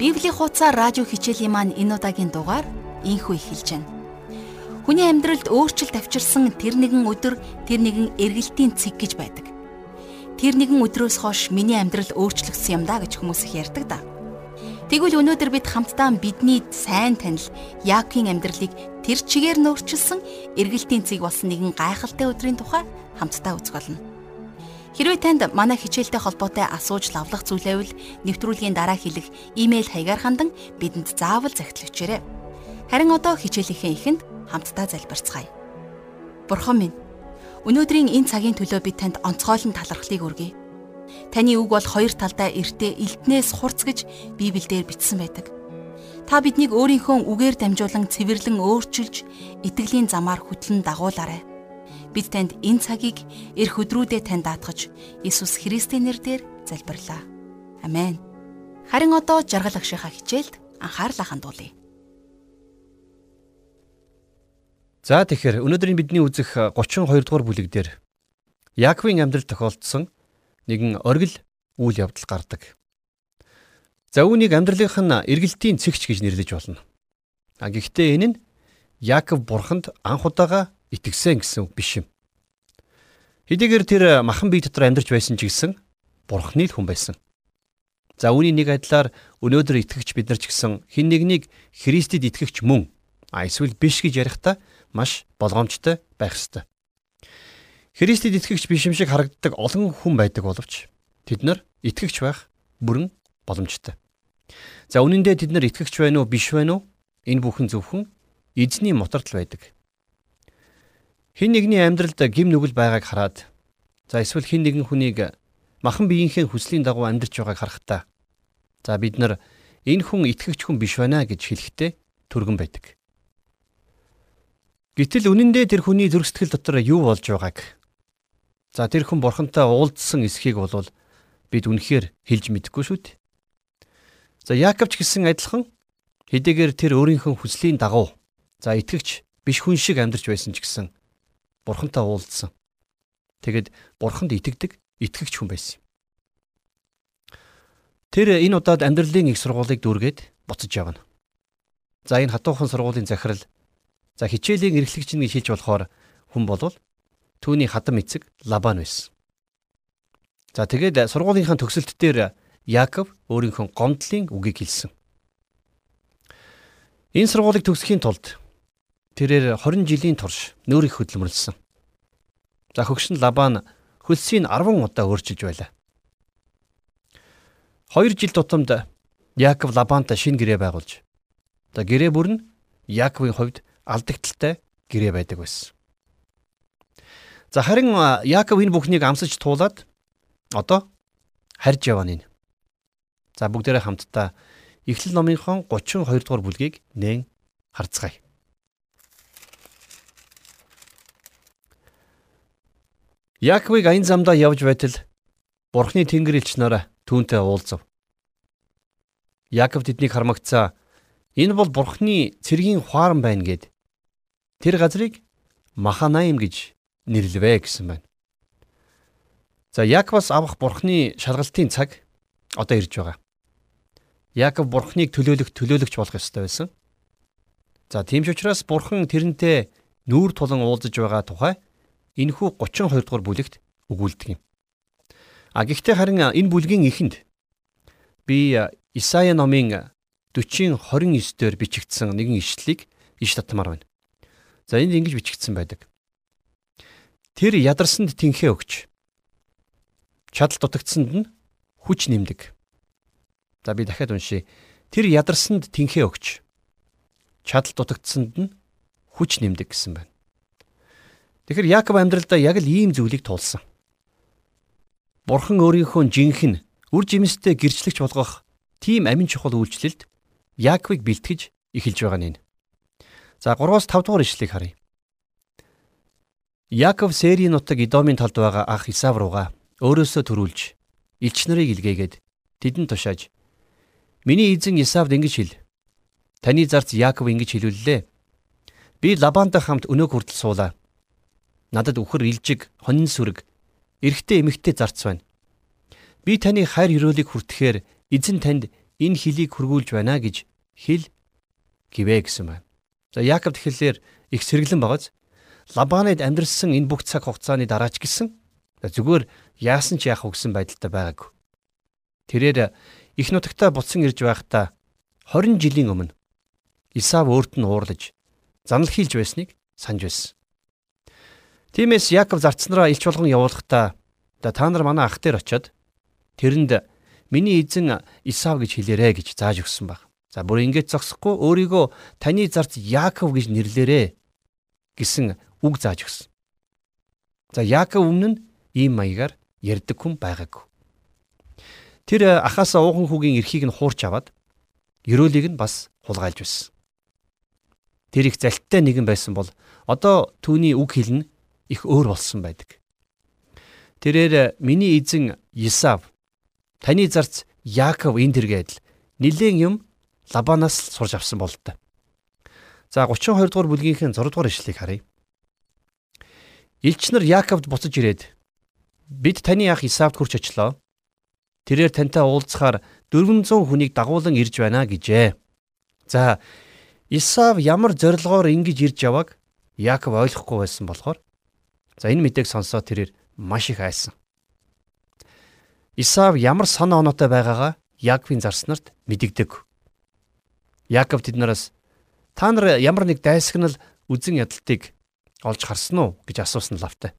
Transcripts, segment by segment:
Библийн хуудасаар радио хичээлийн маань энэ удаагийн дугаар инхүү эхэлж байна. Хүний амьдралд өөрчлөлт авчирсан тэр нэгэн өдөр тэр нэгэн эргэлтийн цэг гэж байдаг. Тэр нэгэн өдрөөс хойш миний амьдрал өөрчлөгдсөн юм да гэж хүмүүс их ярьдаг да. Тэгвэл өнөөдөр бид хамтдаа бидний сайн танил Яаковын амьдралыг тэр чигээр нөөрчилсөн эргэлтийн цэг болсон нэгэн гайхалтай өдрийн тухай хамтдаа үзэх болно. Хэрвээ танд манай хичээлтэй холбоотой асууж лавлах зүйлээвэл нэвтрүүлгийн дараа хэлэх имэйл хаягаар хандан бидэнд заавал захидлагдчаарай. Харин одоо хичээлийнхээ эхэнд хамтдаа залбирцгаая. Бурхан минь, өнөөдрийн энэ цагийн төлөө би танд онцгойлон талархлыг өргөе. Таны үг бол хоёр талдаа эртээ элднээс хурц гэж Библиэлд бичсэн байдаг. Та биднийг өөрийнхөө үгээр дамжуулан цэвэрлэн өөрчилж, итгэлийн замаар хөтлөн дагуулаарай. Бид танд энэ цагийг эх өдрүүдэд танд даатгаж Иесус Христийн нэрээр залбирлаа. Амен. Харин одоо жаргал агшихаа хичээлд анхаарлаа хандуулъя. За тэгэхээр өнөөдрийн бидний үзэх 32 дугаар бүлэг дээр Яаковын амьдрал тохиолдсон нэгэн оргил үйл явдал гардаг. За үүнийг амьдралынх нь эргэлтийн цэгч гэж нэрлэж болно. А гэхдээ энэ нь Яаков бурханд анх удаага итгэсэн гэсэн үг биш юм. Хэдийгээр тэр махан бие дотор амьдарч байсан ч гэсэн бурхны л хүн байсан. За үүний нэг адилаар өнөөдөр итгэгч бид нар ч гэсэн хин нэгнийг Христэд итгэгч мөн а эсвэл биш гэж ярихдаа маш болгоомжтой байх ёстой. Христэд итгэгч биш юм шиг харагддаг олон хүн байдаг боловч тэд нар итгэгч байх бүрэн боломжтой. За үнэн дээр тэд нар итгэгч байна уу биш байна уу? Энэ бүхэн зөвхөн эзний мотортол байдаг. Хин нэгний амьдралд гим нүгэл байгааг хараад за эсвэл хин нэгэн хүнийг махан биеийнхээ хүслийн дагуу амьдарч байгааг харахтаа за бид нар энэ хүн итгэгч хүн биш байна гэж хэлэхдээ түргэн байдаг. Гэтэл үнэндээ тэр хүний зүрх сэтгэл дотор юу болж байгааг за тэр хүн бурхантай уулзсан эсхийг бол бид үнэхээр хэлж мэдэхгүй шүү дээ. За Яаковч гэсэн адилхан хэдийгээр тэр өөрийнхөө хүслийн дагуу за итгэгч биш хүн шиг амьдарч байсан ч гэсэн бурхантай уулзсан. Тэгэд бурханд итгэдэг, итгэгч хүн байсан юм. Тэр энэ удаад амьдралын их сургуулийг дүүргээд буцаж явна. За энэ хатуухан сургуулийн захирал за хичээлийн эрхлэгч нь хийж болохоор хүн болвол түүний хадам эцэг Лабан байсан. За тэгээд сургуулийнхаа төгсөлт дээр Яаков өөрийнхөө гомдлын үгийг хэлсэн. Энэ сургуулийг төгсөхийн тулд тэрээр 20 жилийн турш нөр их хөдөлмөрлсөн. За хөгшин Лабан хөлсийг 10 удаа өөрчилж байлаа. 2 жил тутамд Яаков Лабантай шинэ гэрээ байгуулж. За гэрээ бүр нь Яаковын хувьд алдагдaltaй гэрээ байдаг байсан. За харин Яаков энэ бүхнийг амсаж туулаад одоо харж яваа нэ. За бүгдээрээ хамтдаа Эхлэл номынхон 32 дугаар бүлгийг нээн харцгаая. Яаковыг аян замдаа явж байтал Бурхны тэнгэр элч нараа түүнтэй уулзав. Яаков тэднийг хармагцаа энэ бол Бурхны цэргийн хуаран байна гэд тэр газрыг Маханаим гэж нэрлэвэ гэсэн байна. За Яаковаас авах Бурхны шалгалтын цаг одоо ирж байгаа. Яаков Бурхныг төлөөлөх төлөөлөгч болох ёстой байсан. За тийм ч учраас Бурхан тэрнтэй нүүр тулан уулзаж байгаа тухай энэхүү 32 дугаар бүлэгт өгүүлдэг юм. А гэхдээ харин энэ бүлгийн эхэнд би Исая номын 40-ийн 29 дээр бичигдсэн нэгэн ишлэлийг иш татмаар байна. За энд ингэж бичигдсэн байдаг. Тэр ядарсанд тэнхээ өгч чадал дутагдсанд нь хүч нэмдэг. За би дахиад уншия. Тэр ядарсанд тэнхээ өгч чадал дутагдсанд нь хүч нэмдэг гэсэн байна. Тэгэхээр Яаков амьдралдаа яг л ийм зүйлийг туулсан. Бурхан өөрийнхөө жинхэнэ үр жимстэй гэрчлэгч болгох тийм амин чухал үйлчлэлд Яаковыг бэлтгэж эхэлж байгаа нь. За 3-5 дугаар ишлэгийг харъя. Яаков Сэри нутаг Идомын талд байгаа ах Исав руугаа өөрөөсөө төрүүлж элч нарыг илгээгээд тэдэнд тушааж Миний эзэн Исавд ингэж хэл. Таны зарц Яаков ингэж хэлүүллээ. Би Лабантай хамт өнөө хүртэл суулаа. Надад үхэр илжиг, хонин сүрэг, эрэгтэй эмэгтэй зарц байна. Би таны хайр хөрөөлийг хүртэхээр эзэн танд энэ хөлийг хөргүүлж байна гэж хэл гівэ гэсэн байна. За Яаков тэгэхээр их сэргэлэн байгааз Лабанад амьдрсан энэ бүх цаг хугацааны дараач гисэн зүгээр яасан ч яах вэ гэсэн байдалтай байгаагүй. Тэрээр их нутагтаа буцсан ирж байхдаа 20 жилийн өмнө Исав өөрт нь уурлаж занал хийлж байсныг санаж байсан. Тиймээс Яаков зарцнараа илч болгон явуулахдаа та нар манай ах дээр очиод тэрэнд миний эзэн Исав гэж хэлээрэ гэж зааж өгсөн баг. За бүр ингэж зогсохгүй өөрийгөө таны зарц Яаков гэж нэрлээрэ гэсэн үг зааж өгсөн. За Яаков өмнө нь ийм маягаар ярьдаг хүн байгаагүй. Тэр ахаасаа ууган хүүгийн эрхийг нь хуурч аваад ерөөлийг нь бас хулгайлж байсан. Тэр их залттай нэгэн байсан бол одоо түүний үг хэлнэ их өөр болсон байдаг. Тэрээр миний эзэн Исав таны зарц Яаков энэ төргээд нилээн юм Лабанаас сурж авсан бол та. За 32 дугаар бүлгийнхээ 6 дугаар ишлэгийг харъя. Илч нар Яаковд буцаж ирээд бид таны ах Исавд хурч очлоо. Тэрээр тантай уулзахаар 400 хүнийг дагуулan ирж байна гэжээ. За Исав ямар зорилгоор ингэж ирж явааг Яаков ойлгохгүй байсан болохоор за энэ мэдээг сонсоод тэрээр маш их айсан. Исав ямар санаа оноотой байгаагаа Яаковын зарснарт мэдэгдэг. Яаков тэднээс та нар ямар нэг дайсагнал үзэн ядалтыг олж харсан уу гэж асуусан лавтай.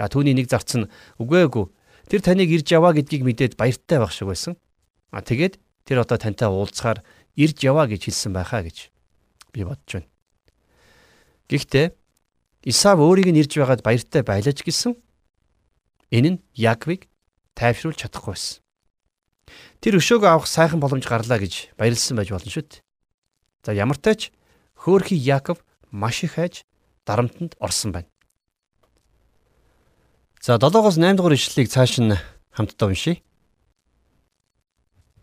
А түүний нэг зарц нь үгүй эгүй тэр таныг ирж яваа гэдгийг мэдээд баяртай байх шиг байсан. А тэгээд тэр одоо тантай уулзахаар ирж яваа гэж хэлсэн байхаа гэж би бодож байна. Гэхдээ Исав өөрийг нь ирж байгаад баяртай байлаж гисэн. Энэ нь Яаковыг тайвшруулж чадахгүй байсан. Тэр өшөөгөө авах сайхан боломж гарлаа гэж баярлсан байж болно шүү дээ. За ямар тач хөөхий Яаков маш их хайж дарамтанд орсон байна. За 7-оос 8 дугаар ишлэлийг цааш нь хамтдаа уншийе.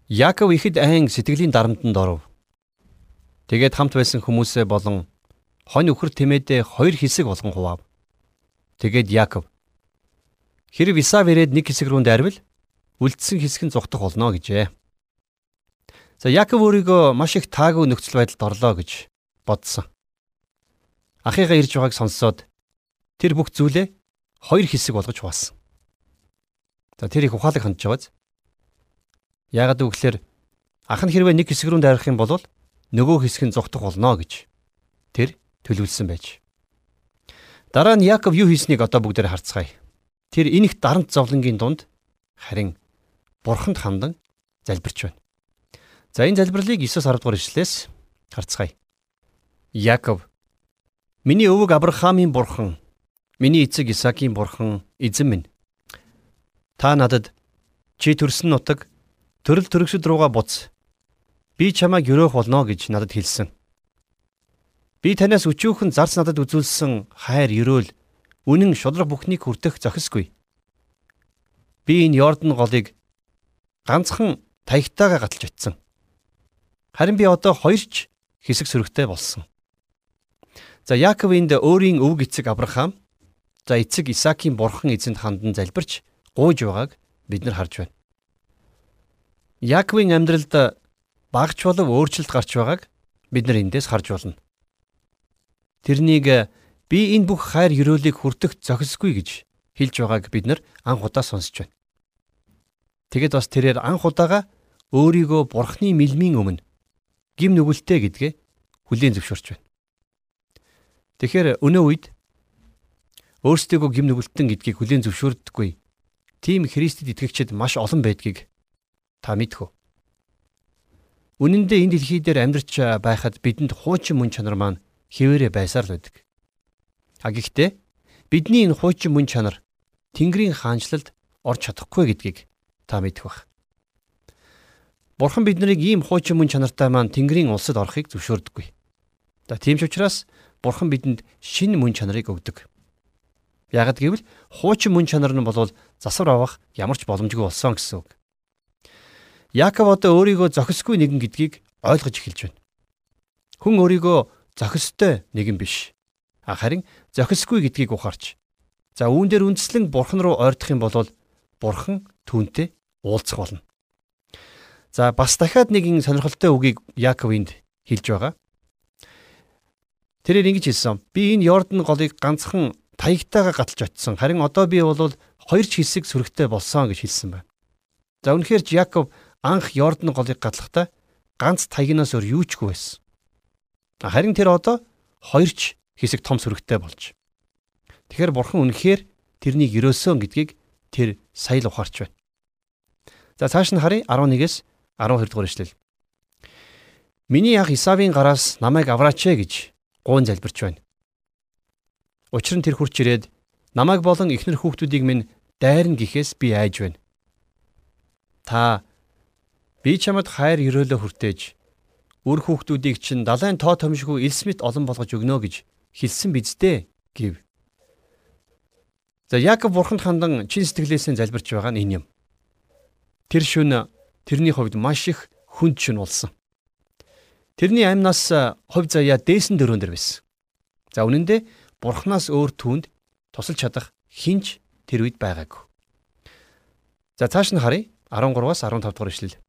Яаков ихэд айн сэтгэлийн дарамтанд оров. Тэгээд хамт байсан хүмүүсээ болон хонь өхөр тэмээдээ хоёр хэсэг болгон хуваав. Тэгээд Яаков хэрэг Исав ирээд нэг хэсэг рүү дайрвал үлдсэн хэсэг нь зогтох болно гэжээ. За Яков өөрийгөө маш их таагүй нөхцөл байдалд орлоо гэж бодсон. Ахыгаа ирж байгааг сонсоод тэр бүх зүйлээ хоёр хэсэг болгож хуваасан. За тэр их ухаалаг хандж байгааз. Яагаад гэвэл ах нь хэрвээ нэг хэсэг рүү дайрах юм бол нөгөө хэсэг нь зогтох болно гэж тэр төлөвлөсөн байж. Дараа нь Яков юу хийснийг одоо бүгдээр харцгаая. Тэр энэх дарамт зовлонгийн дунд харин бурханд хандан залбирч байна. За энэ залбирлыг 9-10 дугаар ишлээс харцгаая. Яков Миний өвөг Авраамийн бурхан, миний эцэг Исаакийн бурхан, эзэн минь. Та надад чи төрсөн нутаг төрөл төрөксөд руугаа буц. Би чамайг өрөөх болно гэж надад хэлсэн. Би танаас өчүүхэн зарц надад үзүүлсэн хайр ерөөл үнэн шудраг бүхнийг хүртэх зохисгүй. Би энэ Йордан голыг ганцхан таягтайгаа гаталж очисон. Харин би одоо хоёрч хэсэг сөрөгтэй болсон. За Яаков энд өөрийн өвг эцэг Авраам, за эцэг Исаакийн бурхан эзэнд хандан залбирч гуйж байгааг бид нар харж байна. Яаковын амьдралд багч болов өөрчлөлт гарч байгааг бид нар эндээс харж байна. Тэрнийг би энэ бүх хайр ёроолыг хүртэх зохисгүй гэж хэлж байгааг бид нар анх удаа сонсч байна. Тэгэд бас тэрээр анх удаага өөрийгөө бурхны мэлмийн өмнө гим нүгэлтэй гэдгээ хүлээн зөвшөөрч байна. Тэгэхээр өнөө үед өөрсдийгөө гим нүгэлтэн гэдгийг хүлээн зөвшөөрдөггүй тийм Христэд итгэгчид маш олон байдгийг та мэдхүү. Үнэн дээр энэ дэлхий дээр амьдарч байхад бидэнд хуучин мөн чанар маань хിവэрэ байсаар л байдаг. А гэхдээ бидний энэ хуучин мөн чанар Тэнгэрийн хаанчлалд орж чадахгүй гэдгийг та мэдэх бах. Бурхан биднийг ийм хуучин мөн чанартай маань Тэнгэрийн улсад орохыг зөвшөөрдөггүй. За тийм ч учраас Бурхан бидэнд шинэ мөн чанарыг өгдөг. Ягд гэвэл хуучин мөн чанар нь бол засвар авах ямар ч боломжгүй болсон гэсэн үг. Яаков одоо өөрийгөө зохисгүй нэгэн гэдгийг ойлгож эхэлж байна. Хүн өөрийгөө зохистой нэгэн биш. Харин зохисгүй гэдгийг ухаарч. За үүн дээр үндслэн бурхан руу ойртох юм бол бурхан түүнтэй уулзах болно. За бас дахиад нэгэн сонирхолтой үгийг Яаков энд хэлж байгаа. Тэрээр ингэж хэлсэн. Би энэ Йордан голыг ганцхан таягтайгаа гаталж очисон. Харин одоо би бол хоёр ч хэсэг сүрэгтэй болсон гэж хэлсэн байна. За үнэхээр Яаков анх Йордан голыг гатлахдаа ганц таягнаас өөр юу чгүй байсан. Харин тэр одоо хоёр ч хэсэг том сүрэгтэй болж. Тэгэхээр бурхан үнэхээр тэрнийг өрөөсөн гэдгийг тэр сая л ухаарч байна. За цааш нь харъя 11-ээс 12 дугаар эшлэл. Миний ах Исавийн гараас намайг авраач ээ гэж гуйн залбирч байна. Учир нь тэр хурч ирээд намайг болон ихнэр хүүхдүүдийг минь дайрна гэхээс би айж байна. Та би чамд хайр өрөөлө хүртээж үр хүүхдүүдийг чинь далайн тоо томшгүй элсмит олон болгож өгнө гэж хэлсэн биз дээ гэв. За Яаков бурханд хандан чин сэтгэлээсээ залбирч байгаа нь энэ юм. Тэр шөнө тэрний хувьд маш их хүнд шүн болсон. Тэрний амьнаас хувь заяа дээсэн дөрөөн дэр байсан. За үнэн дээр бурхнаас өөр түнд тусалж чадах хинч тэр үед байгаагүй. За цааш нь харъя 13-аас 15 дугаар ишлэл.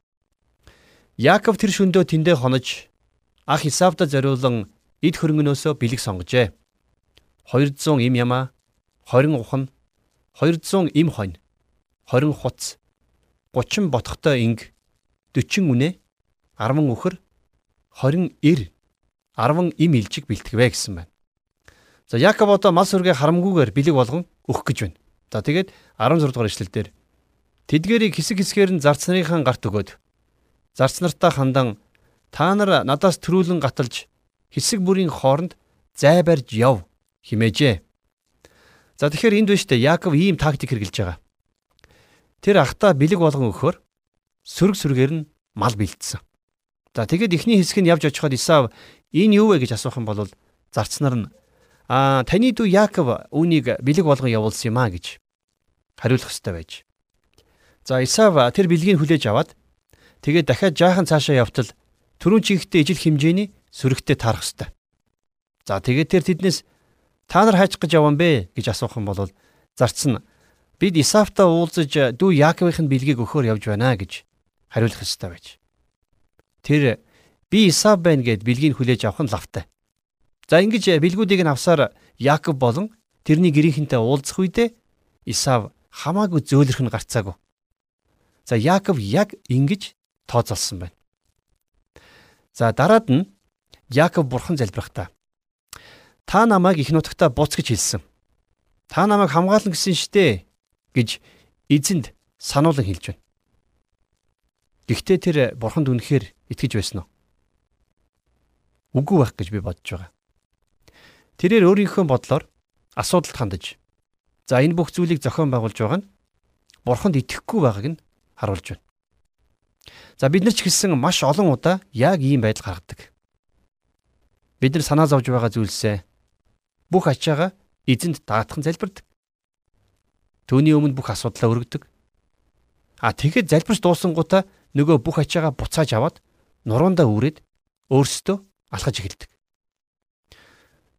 Яаков тэр шөндөө тэндээ хонож ах Исавда зориулан эд хөрөнгнөөсөө бэлэг сонгожээ. 200 им ямаа, 20 ухан, 200 им хонь, 20 хуц, 30 ботхтой инг 40 үнэ 10 үхэр 20 эр 10 им илжиг бэлтгэвэ гэсэн байна. За Яков одоо мал сүргээ харамгүйгээр бэлэг болгон өгөх гэж байна. За тэгээд 16 дугаар ишлэл дээр тэдгэрийг хэсэг хэсгээр нь зарц нарынхаа гарт өгөөд зарц нартаа хандан та нар надаас төрүүлэн гаталж хэсэг бүрийн хооронд зай барьж яв химээжээ. За тэгэхээр энд биш үү Яков ийм тактик хэрэгжилж байгаа. Тэр ахта бэлэг болгон өгөхөөр сөрөг сөргээр нь мал бэлдсэн. За тэгээд эхний хэсэг нь явж очиход Исав энэ юу вэ гэж асуух юм бол зарцнаар нь аа таны дүү Яаков үүнийг бэлэг болгон явуулсан юм а гэж хариулах ёстой байж. За Исав тэр бэлгийг хүлээж аваад тэгээд дахиад жаахан цаашаа явтал түрүүн чихтэй ижил хэмжээний сөрөгтэй таарах ёстой. За тэгээд тэр тэднээс та нар хайчих гэж явсан бэ гэж асуух юм бол зарц нь Бид Исафтай уулзаж дүү Яаковын бэлгийг өгөхөөр явж байна гэж хариулах ёстой байж. Тэр би Исав байна гэд бэлгийг хүлээж авах нь лавтай. За ингэж бэлгүүдийг нь авсаар Яаков болон тэрний гэрийнхэнтэй уулзах үедээ Исав хамаагүй зөөлрөх нь гарцаагүй. За Яаков яг ингэж тооцоолсон байна. За дараад нь Яаков бурхан залбирахтаа та намайг их нутагта буц гэж хэлсэн. Та намайг хамгаална гэсэн штэ гэж эзэнд сануулan хэлж байна. Гэхдээ тэр бурханд үнэхээр итгэж байсан уу? Үгүй байх гэж би бодож байгаа. Тэрээр өөрийнхөө бодлоор асуудалд хандаж за энэ бүх зүйлийг зохион байгуулж байгаа нь бурханд итгэхгүй байгааг нь харуулж байна. За бид нар ч гэсэн маш олон удаа яг ийм байдал гаргадаг. Бид нар санаа зовж байгаа зүйлсээ бүх ачаагаа эзэнд даатхан залбирдаг. Түүний өмнө бүх асуудлаа өргөдөг. А тэгэхэд залбирч дуусангуудаа нөгөө бүх ачаагаа буцааж аваад нуруундаа үрээд өөрсдөө алхаж эхэлдэг.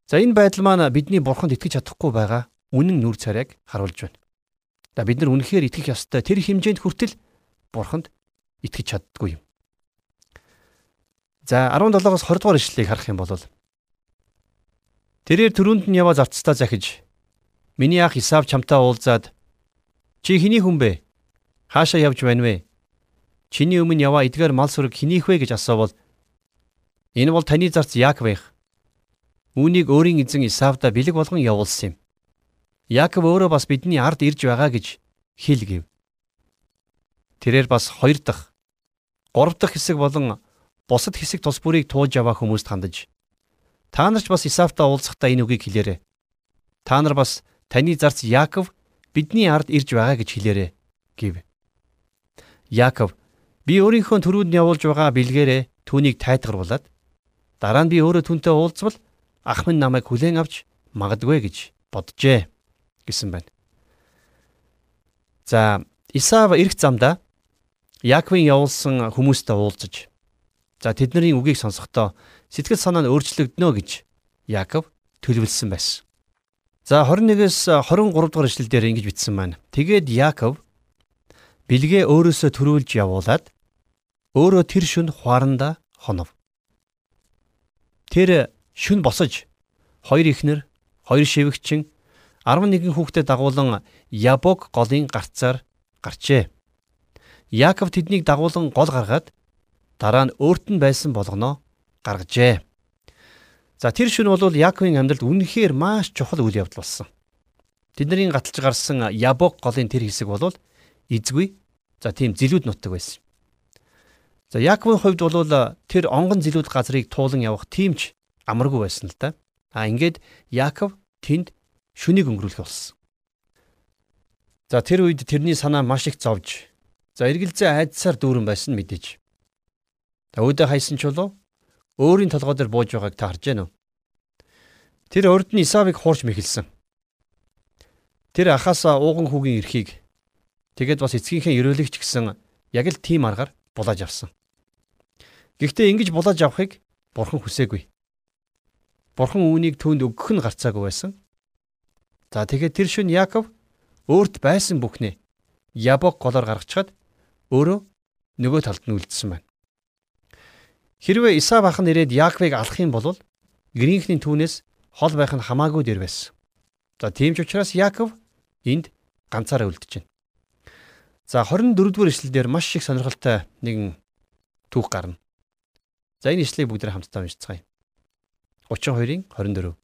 За энэ байдал маань бидний бурханд итгэж чадахгүй байгаа үнэн нүр царайг харуулж байна. За бид нар үнэхээр итгэх ёстой тэр хэмжээнд хүртэл бурханд итгэж чаддгүй юм. За 17-оос 20 дугаар ишлэлийг харах юм бол Тэрээр төрөнд нь яваа зарцтаа захиж миний ах Исав чамтай уулзаад Чи хэний хүн бэ? Хаашаа явж байна вэ? Чиний өмнө яваа эдгээр мал сүрэг хэнийх вэ гэж асуувал энэ бол таны зарц Яаков байх. Үүнийг өөрийн эзэн Исавда бэлэг болгон явуулсан юм. Яаков өөрөө бас бидний ард ирж байгаа гэж хэл гэв. Тэрээр бас хоёр дахь, гурав дахь хэсэг болон бусад хэсэг тус бүрийг тууж аваа хүмүүст хандаж та нар ч бас Исавта уулзахдаа энэ үгийг хэлээрэй. Та нар бас таны зарц Яаков бидний ард ирж байгаа гэж хэлээрэй гэв. Яаков би өөрийнхөө төрүүд нь явуулж байгаа бэлгээрээ түүнийг тайтгаруулад дараа нь би өөрөө түнтэй уулзвал ах минь намайг хүлээн авч магадгүй гэж боджээ гэсэн байна. За Исав эрх замдаа Яаковын явуулсан хүмүүстэй уулзаж за тэдний үгийг сонсохдоо сэтгэл санаа нь өөрчлөгдөнө гэж Яаков төлөвлөсөн байсан. За 21-ээс 23 дугаар эшлэл дээр ингэж бичсэн байна. Тэгээд Яаков бэлгээ өөрөөсөө төрүүлж явуулаад өөрөө тэр шүн хуаранда хонов. Тэр шүн босож хоёр ихнэр, хоёр шивгчин 11 хүүхдэд дагуулan Ябог голын гарцаар гарчээ. Яаков тэднийг дагуулan гол гаргаад дараа нь өөрт нь байсан болгоноо гаргажээ. За тэр шөнө бол Яаковын амьдралд үнэхээр маш чухал үйл явдал болсон. Тэдний гаталж гарсан Ябог голын тэр хэсэг бол эзгүй за тийм зилүүд нутаг байсан. За Яаковын хувьд бол тэр онгон зилүүд газрыг туулан явах тиймч амаргүй байсан л да. А ингээд Яаков тэнд шүнийг өнгөрүүлэх болсон. За тэр үед тэрний санаа маш их зовж за эргэлзээ айдсаар дүүрэн байсан мэдээж. Өвдө хайсан ч болов өөрийн толгой дээр бууж байгааг та харж байна уу? Тэр нь Исавыг хуурч мэхэлсэн. Тэр ахаасаа ууган хүүгийн эрхийг тэгээд бас эцгийнхээ ерөөлөгч гисэн яг л тийм аргаар булааж авсан. Гэхдээ ингэж булааж авахыг бурхан хүсээгүй. Бурхан үүнийг түүнд өгөх нь гарцаагүй байсан. За тэгээд тэр шөнө Яаков өөрт байсан бүхнээ Ябог голоор гаргачаад өөрөө нөгөө талд нь үлдсэн байна. Хэрвээ Исав ах нь ирээд Яаковыг алах юм бол гэрийнхний түүнээс хол байх нь хамаагүй дэр байсан. За тийм ч учраас Яаков энд ганцаараа үлдэж байна. За 24 дугаар эшлэлдэр маш их сонирхолтой нэгэн түүх гарна. За энэ эшлэгийг бүгд хамтдаа уншицгаая. 32-ын 24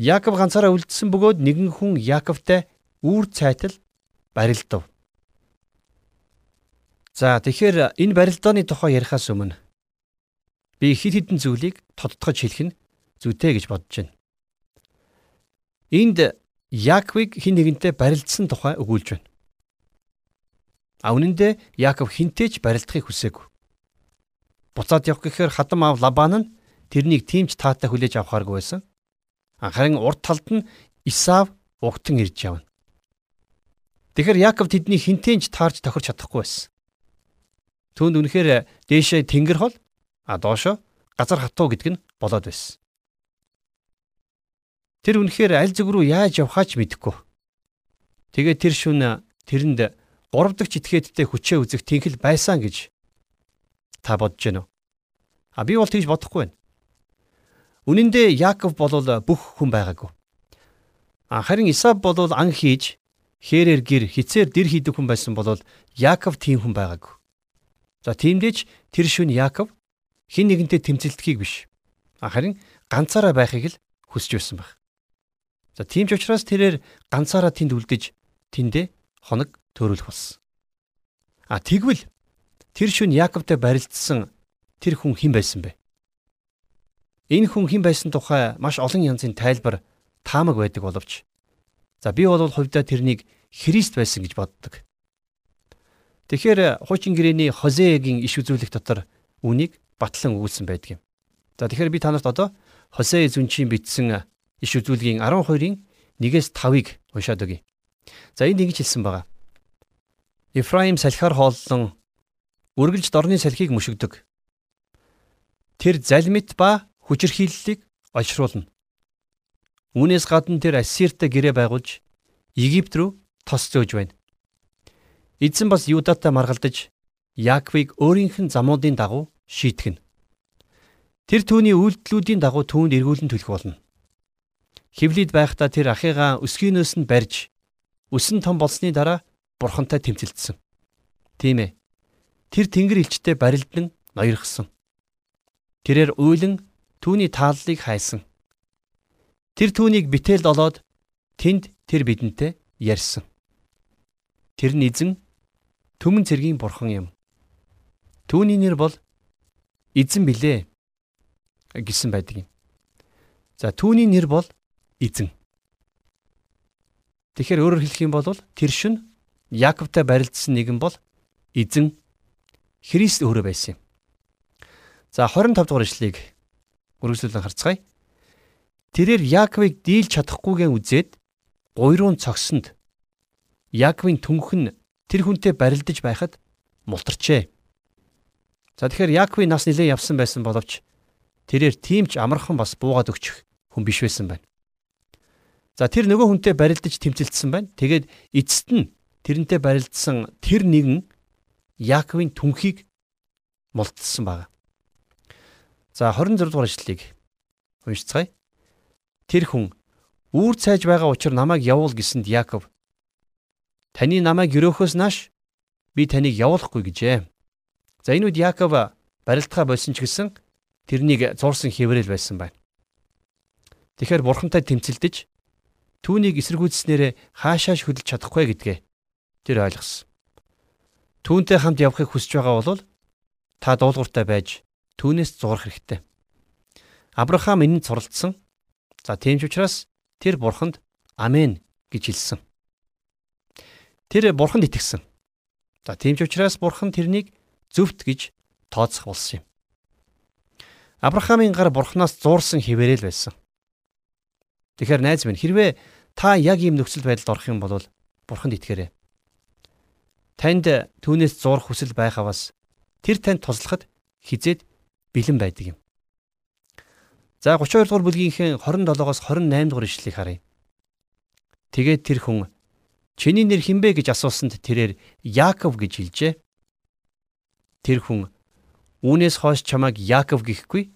Яаков ганцаараа үлдсэн бөгөөд нэгэн хүн Яаковтай үүр цайтал барилдав. За тэгэхээр энэ барилдааны тухай ярихаас өмнө би хид хідэн зүйлийг тодтогч хэлэх нь зүйтэй гэж бодож байна. Энд Яаковыг хин нэгэнтэй барилдсан тухай өгүүлж байна. А үнэн дээр Яаков хинтээч барилдахыг хүсээгүй. Буцаад явах гэхээр хадам аав Лабан нь тэрнийг тиймч таатай хүлээж авахааргүй байсан. Харин урд талд нь Исав угтан ирж явна. Тэгэхээр Яаков тэдний хинтэнч таарч тохирч чадахгүй байсан. Түүнд үнэхээр дээшээ тэнгэр хол а доошо газар хатуу гэдг нь болоод байсан. Тэр үнэхээр аль зүг рүү яаж явхаач мэдэхгүй. Тэгээд тэр шүн тэрэнд гурав дахь этгээдтэй хүчээ үзэх тэнхэл байсан гэж та бодож байна уу? А би бол тэгж бодохгүй байна. Үнэн дээр Яаков бол бүх хүн байгаагүй. Харин Исав бол ан хийж хээрээр гэр хицээр дэр хийдэг хүн байсан бол Яаков тийм хүн байгаагүй. За тиймдээч тэр шүн Яаков хин нэгэнтэй тэмцэлдэхийг биш. Харин ганцаараа байхыг л хүсэж байсан байх. За тийм ч учраас тэрээр ганцаараа тэнд үлдэж тэндээ хоног төөрүүлэх болсон. А тэгвэл тэр шүн Яаковтай барилдсан тэр хүн хэн байсан бэ? Энэ хүн хэн байсан тухай маш олон янзын тайлбар таамаг байдаг боловч за би бол хувьдаа тэрнийг Христ байсан гэж боддог. Тэгэхээр хуучин гэрээний Хозегийн иш үзүүлэх дотор үнийг батлан өгүүлсэн байдаг юм. За тэгэхээр би танарт одоо Хосе зүнчийн бичсэн иш үзүүлгийн 12-ын 1-ээс 5-ыг уншаад өгье. За энд ингэж хэлсэн байгаа. Ефраим салхиар хооллон үргэлж дорны салхийг мөшгдөг. Тэр залмит ба хүчирхийллийг олшруулна. Үүнээс гадна тэр Ассиртай гэрээ байгуулж Египт рүү тос зөөж байна. Эзэн бас Юдатай маргалдаж Яаковыг өөрийнх нь замуудын дагуу шийтгэн. Тэр түүний үйлдэлүүдийн дагуу түүнд эргүүлэн төлөх болно. Хевлид байхдаа тэр ахыгаа өсгийнөөс нь барьж өсөн том болсны дараа бурхантай тэмцэлдсэн. Тийм ээ. Тэр тэнгэр элчтэй барилдан ноёрхсон. Тэрээр уйлан түүний тааллыг хайсан. Тэр түүнийг битээлд олоод тэнд тэр бидэнтэй ярьсан. Тэр нь эзэн төмөн цэргийн бурхан юм. Түүний нэр бол эзэн билээ гэсэн байдаг юм. За түүний нэр бол эзэн. Тэгэхээр өөрөөр хэлэх юм бол тэр шин Яаковтай барилдсан нэгэн бол эзэн Христ өөрөө байсан юм. За 25 дугаар ишлэгийг үргэлжлүүлэн харцгаая. Тэрээр Яаковыг дийлж чадахгүйгээ үзээд гуйруун цогсонд Яаковын түнх нь тэр хүнтэй барилдаж байхад мултарчээ. За тэгэхээр Яаковын нас нэлээд явсан байсан боловч тэрээр тийм ч амархан бас буугаад өгчих хүн биш байсан байна. За тэр нөгөө хүнтэй барилдаж тэмцэлдсэн байна. Тэгээд эцэст нь тэрнтэй барилдсан тэр нэгэн Яаковын түнхийг мултсан баг. За 26 дугаар ишлэлийг уншицгаая. Тэр хүн үүр цайж байгаа учраас намайг явуул гэсэнд Яаков таны намайг өрөөхөөс нааш би таныг явуулахгүй гэжээ. За энэ үед Яаков барилдгаа болсон ч гэсэн тэрнийг зурсан хэврэл байсан байна. Тэгэхээр бурхантай тэмцэлдэж түүнийг эсэргүүцснээр хаашааш хөдөлж чадахгүй гэдгээ тэр ойлгосон. Түүнтэй хамт явахыг хүсэж байгаа бол та дуулууртай байж түүнээс зурх хэрэгтэй. Авраам энэнд суралцсан. За тийм ч учраас тэр бурханд амен гэж хэлсэн. Тэр бурханд итгэсэн. За тийм ч учраас бурхан тэрнийг зөвхт гэж тооцох болсон юм. Авраамийн гар бурханаас зуурсан хിവэрэл байсан. Тэгэхээр найз минь хэрвээ та яг ийм нөхцөл байдалд орох юм бол бурханд итгээрэй. Танд түүнээс зурх хүсэл байхаваас тэр танд туслахад хизээд бэлэн байдаг юм. За 32 дугаар бүлгийнхээ 27-оос 28 дугаар ишлэлийг харъя. Тэгээд тэр хүн чиний нэр хинбэ гэж асуусанд тэрээр Яаков гэж хэлжээ. Тэр хүн үүнээс хойш чамайг Яаков гэхгүй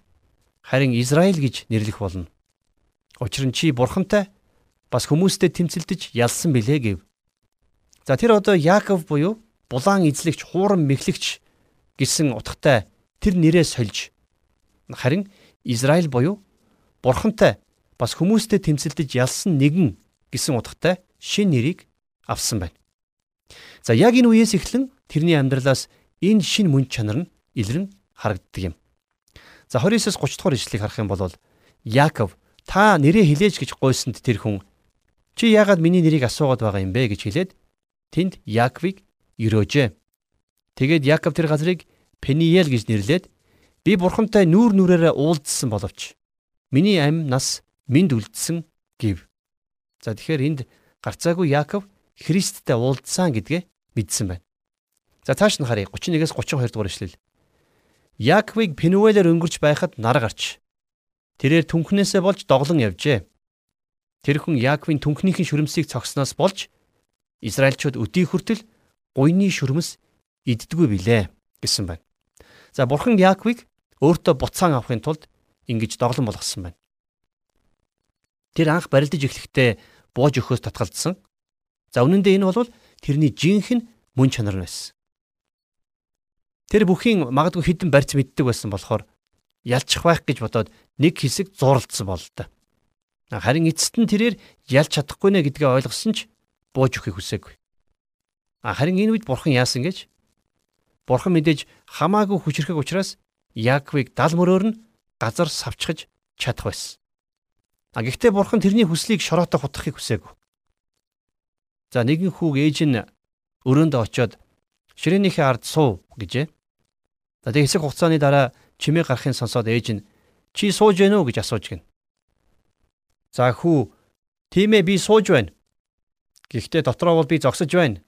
харин Израиль гэж нэрлэх болно. Учир нь чи бурхантай бас хүмүүстэй тэмцэлдэж ялсан билээ гэв. За тэр одоо Яаков буюу булаан эзлэгч, хууран мэхлэгч гэсэн утгатай тэр нэрээ сольж харин Израиль буюу бурхантай бас хүмүүстэй тэмцэлдэж ялсан нэгэн гэсэн утгатай шин нэрийг авсан байна. За яг энэ үеэс эхлэн тэрний амьдралаас энэ шин мөн чанар нь илрэн харагддаг юм. За 29-с 30 дугаар ишлэгийг харах юм бол Яаков та нэрээ хилээж гэж гойсонд тэр хүн чи яагаад миний нэрийг асуугаад байгаа юм бэ гэж хэлээд тэнд Яаковыг өрөөжээ. Тэгээд Яаков тэр газрыг Пениел гэж нэрлээд би бурхантай нүүр нүрээрээ уулзсан боловч миний ам нас минд үлдсэн гэв. За тэгэхээр энд гарцаагүй Яаков Христтэй уулзсан гэдгээ мэдсэн байна. За цааш нь харъя 31-ээс 32 дугаар ишлэл. Яаковыг Пенуэлээр өнгөрч байхад нар гарч тэрээр түнхнээсээ болж доглон явжээ. Тэр хүн Яаковын түнхнийхэн шүрмсийг цогсноос болж Израильчууд өдий хүртэл гуйны шүрмэс иддггүй билээ гэсэн байна. За бурхан Яаковыг өөртөө буцаан авахын тулд ингэж доглон болгосон байна. Тэр анх барилдаж эхлэхдээ бууж өгөхөөс татгалзсан. За үнэн дээр энэ бол тэрний жинхэнэ мөн чанар нь байсан. Тэр бүхийн магадгүй хідэн барьц мэддэг байсан болохоор ялчих байх гэж бодоод нэг хэсэг зууралдсан бол та. Харин эцэст нь тэрээр ялж чадахгүй нэ гэдгээ ойлгосон ч бууж өгөхийг хүсээгүй. Харин энэ үед бурхан яасан гэж? Бурхан мэдээж хамаагүй хүчрхэг учраас Яаковыг дал мөрөөр нь газар савчхаж чадах байсан. А гэхдээ бурхан тэрний хүслийг шороотоо хутгахыг хүсээгүй. За нэгэн хүүг ээж нь өрөөндөө очиод ширээнийхээ ард суу гэжээ. За тэг хэсэг хугацааны дараа чимээ гарахын сонсоод ээж нь чи сууж гэнэ үү гэж асууж гин. За хүү тийм ээ би сууж байна. Гэхдээ дотроо бол би зогсож байна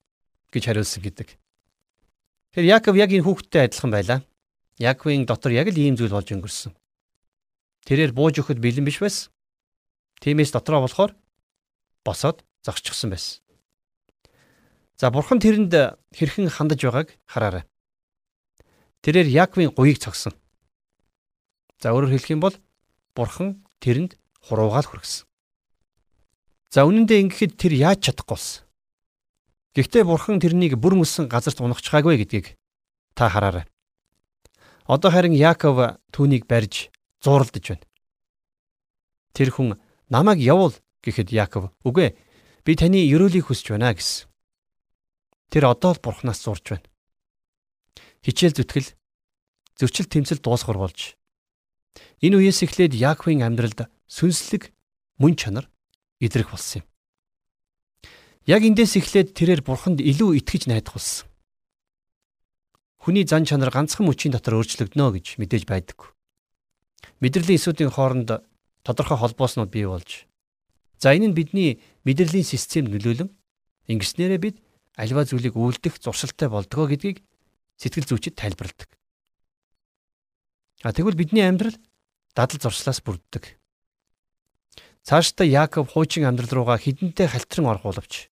гэж хариулсан гэдэг. Тэгэхээр Яаков яг энэ хүүхдтэй адилхан байлаа. Яаковын дотор яг л ийм зүйл болж өнгөрсөн. Тэрээр бууж өгөхөд бэлэн биш байсан. Тиймээс дотроо болохоор босоод зогсчихсон байсан. За бурхан тэрэнд хэрхэн хандаж байгааг хараарай. Тэрээр Яаковын гуйг цогсон. За өөрөөр хэлэх юм бол бурхан тэрэнд хуруугаал хүргэсэн. За үнэн дээр ингэхэд тэр яаж чадахгүй болсон. Гэхдээ бурхан тэрнийг бүр мөсөн газарт унахчаагүй гэдгийг та хараарай. Одоо харин Яаков түүнийг барьж зууралдаж байна. Тэр хүн намайг явуул гэхэд Яаков үгүй би таны ерөөлийг хүсэж байна гэсэн. Тэр одоо л бурхнаас зурж байна. Хичээл зүтгэл зөрчил тэмцэл дуусгар болж энэ үеэс эхлээд Яаковын амьдралд сүнслэг мөн чанар идрэх болсон юм. Яг эндээс эхлээд тэрээр бурханд илүү итгэж найдах болсон. Хүний зан чанар ганцхан мөчийн дотор өөрчлөгдөнө гэж мэдээж байдаг. Мэдрэлийн эсүүдийн хооронд тодорхой холбооснууд бий болж за энэ нь бидний мэдрэлийн системд нөлөөлөн ингэснээрээ бид альва зүйлийг үйлдэх зуршилтай болдгоо гэдгийг сэтгэл зүйчид тайлбарладаг. А тэгвэл бидний амьдрал дадал зуршлаас бүрддэг. Цаашдаа Яаков хуучин амьдрал руугаа хідэнтэй халтран орох боловч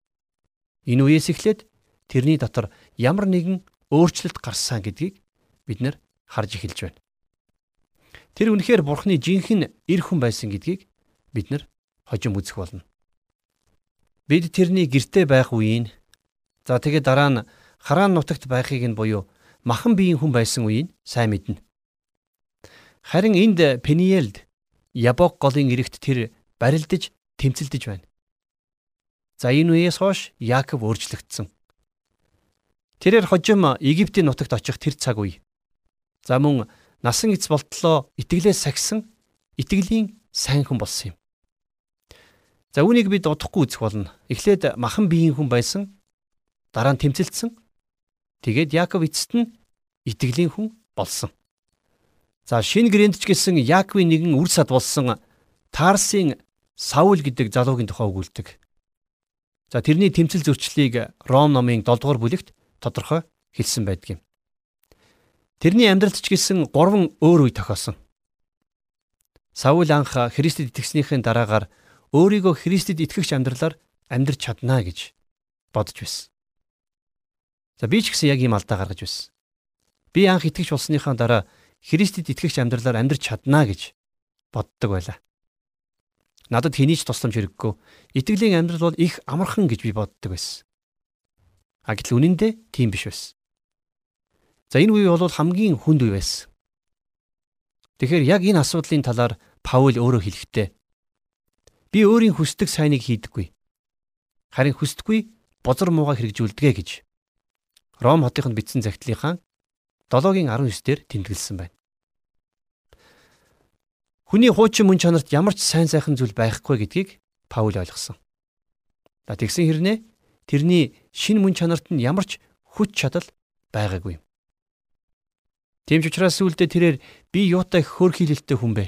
энэ үеэс эхлээд тэрний дотор ямар нэгэн өөрчлөлт гарсан гэдгийг бид нар харж эхэлж байна. Тэр үнэхээр Бурхны жинхэнэ эр хүн байсан гэдгийг бид нар хожим үзэх болно. Бид тэрний гэрте байх үеийн за тэгээд дараа нь хараан нутагт байхыг нь буюу махан биеийн хүн байсан үеийг сайн мэднэ. Харин энд Пениэлд Ябок голын эрэгт тэр барилдаж тэмцэлдэж байна. За энэ үеэс хойш Яаков өөрчлөгдсөн. Тэрээр хожим Египтийн нутагт очих тэр цаг үе. За мөн насан эц болтлоо итгэлээс сахисан итгэлийн сайн хүн болсон юм. За үүнийг бид удахгүй үзэх болно. Эхлээд махан биеийн хүн байсан. Дараа нь тэмцэлдсэн. Тэгээд Яаков эцэст нь итгэлийн хүн болсон. За шинэ гэрээнд ч гэсэн Яаковын нэгэн үр сад болсон Тарсын Саул гэдэг залуугийн тухай өгүүлдэг. За тэрний тэмцэл зөрчлийг Ром номын 7 дугаар бүлэгт тодорхой хэлсэн байдаг юм. Тэрний амьдралд ч гэсэн гурван өөр үе тохиосон. Саул анх Христэд итгэснийхээ дараагаар өөрийгөө Христэд итгэгч амьдралаар амьдрч чаднаа гэж бодож байсан. За би ч гэсэн яг ийм алдаа гаргаж байсан. Би анх итгэж болсныхаа дараа Христэд итгэгч амьдралаар амьдрч чаднаа гэж боддог байлаа. Надад хэний ч тусламж хэрэггүй. Итгэлийн амьдрал бол их амархан гэж би боддог байсан. А гэтэл үнэндээ тийм биш байсан. За энэ үе бол хамгийн хүнд үе байсан. Тэгэхээр яг энэ асуудлын талаар Паул өөрөө хэлэхдээ би өөрийн хүсдэг сайныг хийдэггүй. Харин хүсдэггүй бозор муугаа хэрэгжүүлдэгэ гэж Ром хотынд бичсэн загтлынхаа 7-гийн 19 дээр тэмдэглэсэн байна. Хүний хуучин мөн чанарт ямар ч сайн сайхан зүйл байхгүй гэдгийг Паул ойлгосон. Тэгсэн хэрнээ тэрний шин мөн чанарт нь ямар ч хүч чадал байгаагүй юм. Тийм ч учраас сүулдэ тэрээр би юутай хөөрхийлэлтэй хүн бэ?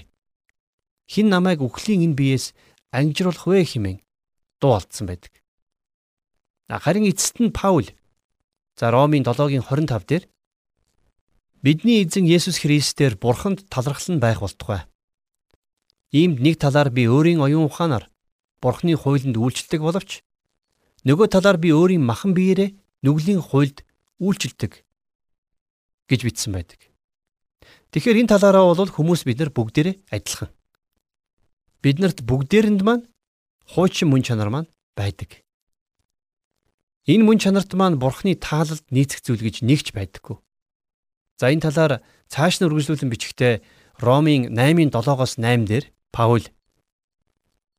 Хин намайг үхлийн энэ биеэс ангижруулах вэ хэмээн дуу алдсан байдаг. Харин эцэст нь Паул за Ромын 7-гийн 25 дээр бидний эзэн Есүс Христээр бурханд талархал нь байх болтугай. Иймд нэг талаар би өөрийн оюун ухаанаар бурхны хуулинд үйлчлдэг боловч нөгөө талаар би өөрийн махан биеэрээ нүглийн хуйлд үйлчлдэг гэж бичсэн байдаг. Тэгэхээр энэ талаараа бол хүмүүс бид нар бүгдээрээ адилхан. Биднэрт бүгдээрэнд маань хуучин мөн чанар маань байдаг. Энэ мөн чанарт маань бурхны таалалд нийцэх зүйл гэж нэгч байдаггүй. За энэ талаар цааш нь үргэлжлүүлэн бичгтээ Ромын 8-ын 7-оос 8 дээр Паул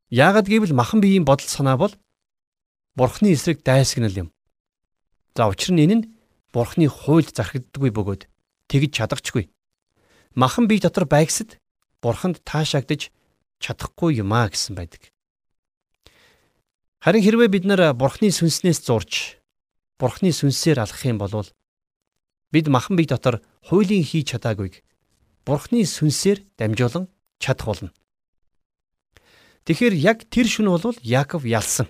Яагад гэвэл махан биеийн бодол санаа бол бурхны эсрэг дайсагнал юм. За учир нь энэ нь Бурхны хуульд зархиддаггүй бөгөөд тэгж чадахчгүй. Махан бие дотор байгсад Бурханд таашаагдаж чадахгүй юм а гэсэн байдаг. Харин хэрвээ бид нар Бурхны сүнснээс зурж Бурхны сүнсээр алхах юм бол бид махан бие дотор хуулийн хийж чадаагүйг Бурхны сүнсээр дамжуулан чадах болно. Тэгэхээр яг тэр шүн бол Яаков ялсан.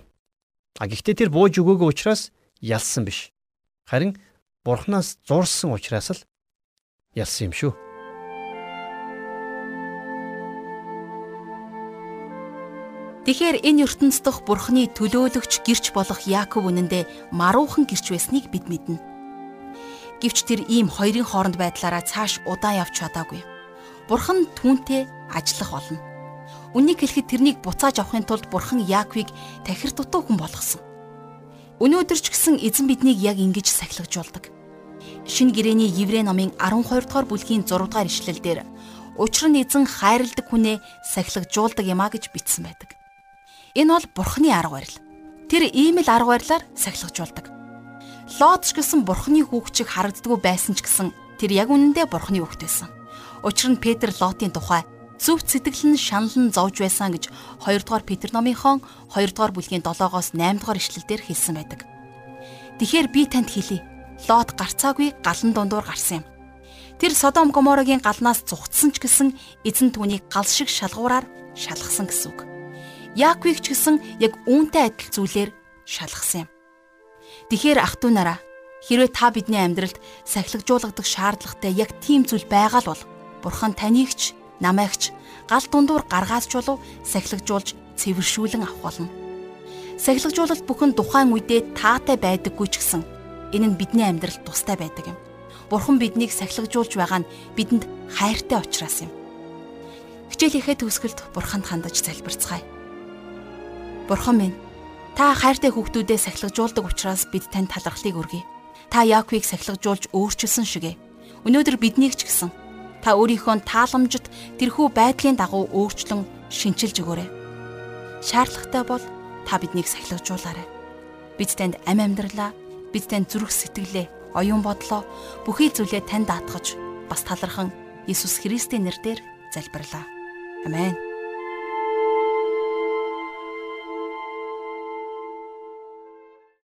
А гэхдээ тэр бууж өгөөгүй учраас ялсан биш. Харин Бурханаас зурсан учраас л ялсан юм шүү. Тэгэхээр энэ ертөнц дох Бурханы төлөөлөгч гэрч болох Яаков үнэндээ маруухан гэрч байсныг бид мэднэ. Гэвч тэр ийм хоёрын хооронд байдлаараа цааш удаан явж чадаагүй. Бурхан түүнтэй ажиллах болно. Үнийг хэлэхэд тэрнийг буцааж авахын тулд Бурхан Яаковыг тахир дутуу хүн болгосон. Өнөөдөр ч гэсэн эзэн биднийг яг ингэж сахилгажуулдаг. Шинэ гэрээний Еврей номын 12 дугаар бүлгийн 6 дугаар ишлэлдэр учир нь эзэн хайрладаг хүнээ сахилгажуулдаг юмаа гэж бичсэн байдаг. Энэ бол Бурхны арга барил. Тэр ийм л арга барилаар сахилгажуулдаг. Лот ч гэсэн Бурхны хүүхчиг харагддгүй байсан ч гэсэн тэр яг үнэндээ Бурхны хүүхд байсан. Учир нь Петр Лотын тухай зөв сэтгэл нь шанал нь зовж байсан гэж 2 дугаар Петр номынхон 2 дугаар бүлгийн 7-оос 8 дугаар ишлэлдэр хэлсэн байдаг. Тэгэхээр би танд хэлье. Лот гарцаагүй галан дундуур гарсан юм. Тэр Содом Гоморогийн галнаас зүгтсэн ч гэсэн эзэн түүнийг гал шиг шалгуураар шалгасан гэсэн үг. Яаковыг ч гэсэн яг үүнтэй адил зүйлээр шалгасан юм. Тэгэхээр ах トゥ нараа хэрвээ та бидний амьдралд сахилгажуулгадаг шаардлагатай яг тийм зүйл байгаа л бол Бурхан таныг ч намайгч гал дундуур гаргаас чулуу сахилгажуулж цэвэршүүлэн авах болно. Сахилгажуулалт бүхэн тухайн үедээ таатай байдаггүй ч гэсэн Энэ нь бидний амьдралд тустай байдаг юм. Бурхан биднийг сахилгажуулж байгаа нь бидэнд хайртай учраас юм. Хичээлийнхээ төгсгөлд Бурханд хандаж залбирцгаая. Бурхан минь, та хайртай хүүхдүүдээ сахилгажуулдаг учраас бид танд талархлыг өргөе. Та Яаковыг сахилгажуулж өөрчилсөн шигэ. Өнөөдөр биднийг ч гэсэн та өөрийнхөө тааламжит тэрхүү байдлын дагуу өөрчлөн шинчилж өгөөрэй. Шаардлагатай бол та биднийг сахилгажуулаарай. Бид танд ам амьдралаа, бид танд зүрх сэтгэлээ, оюун бодлоо бүхий зүйлээ танд даатгаж бас талархан Иесус Христийн нэрээр залбирлаа. Амен.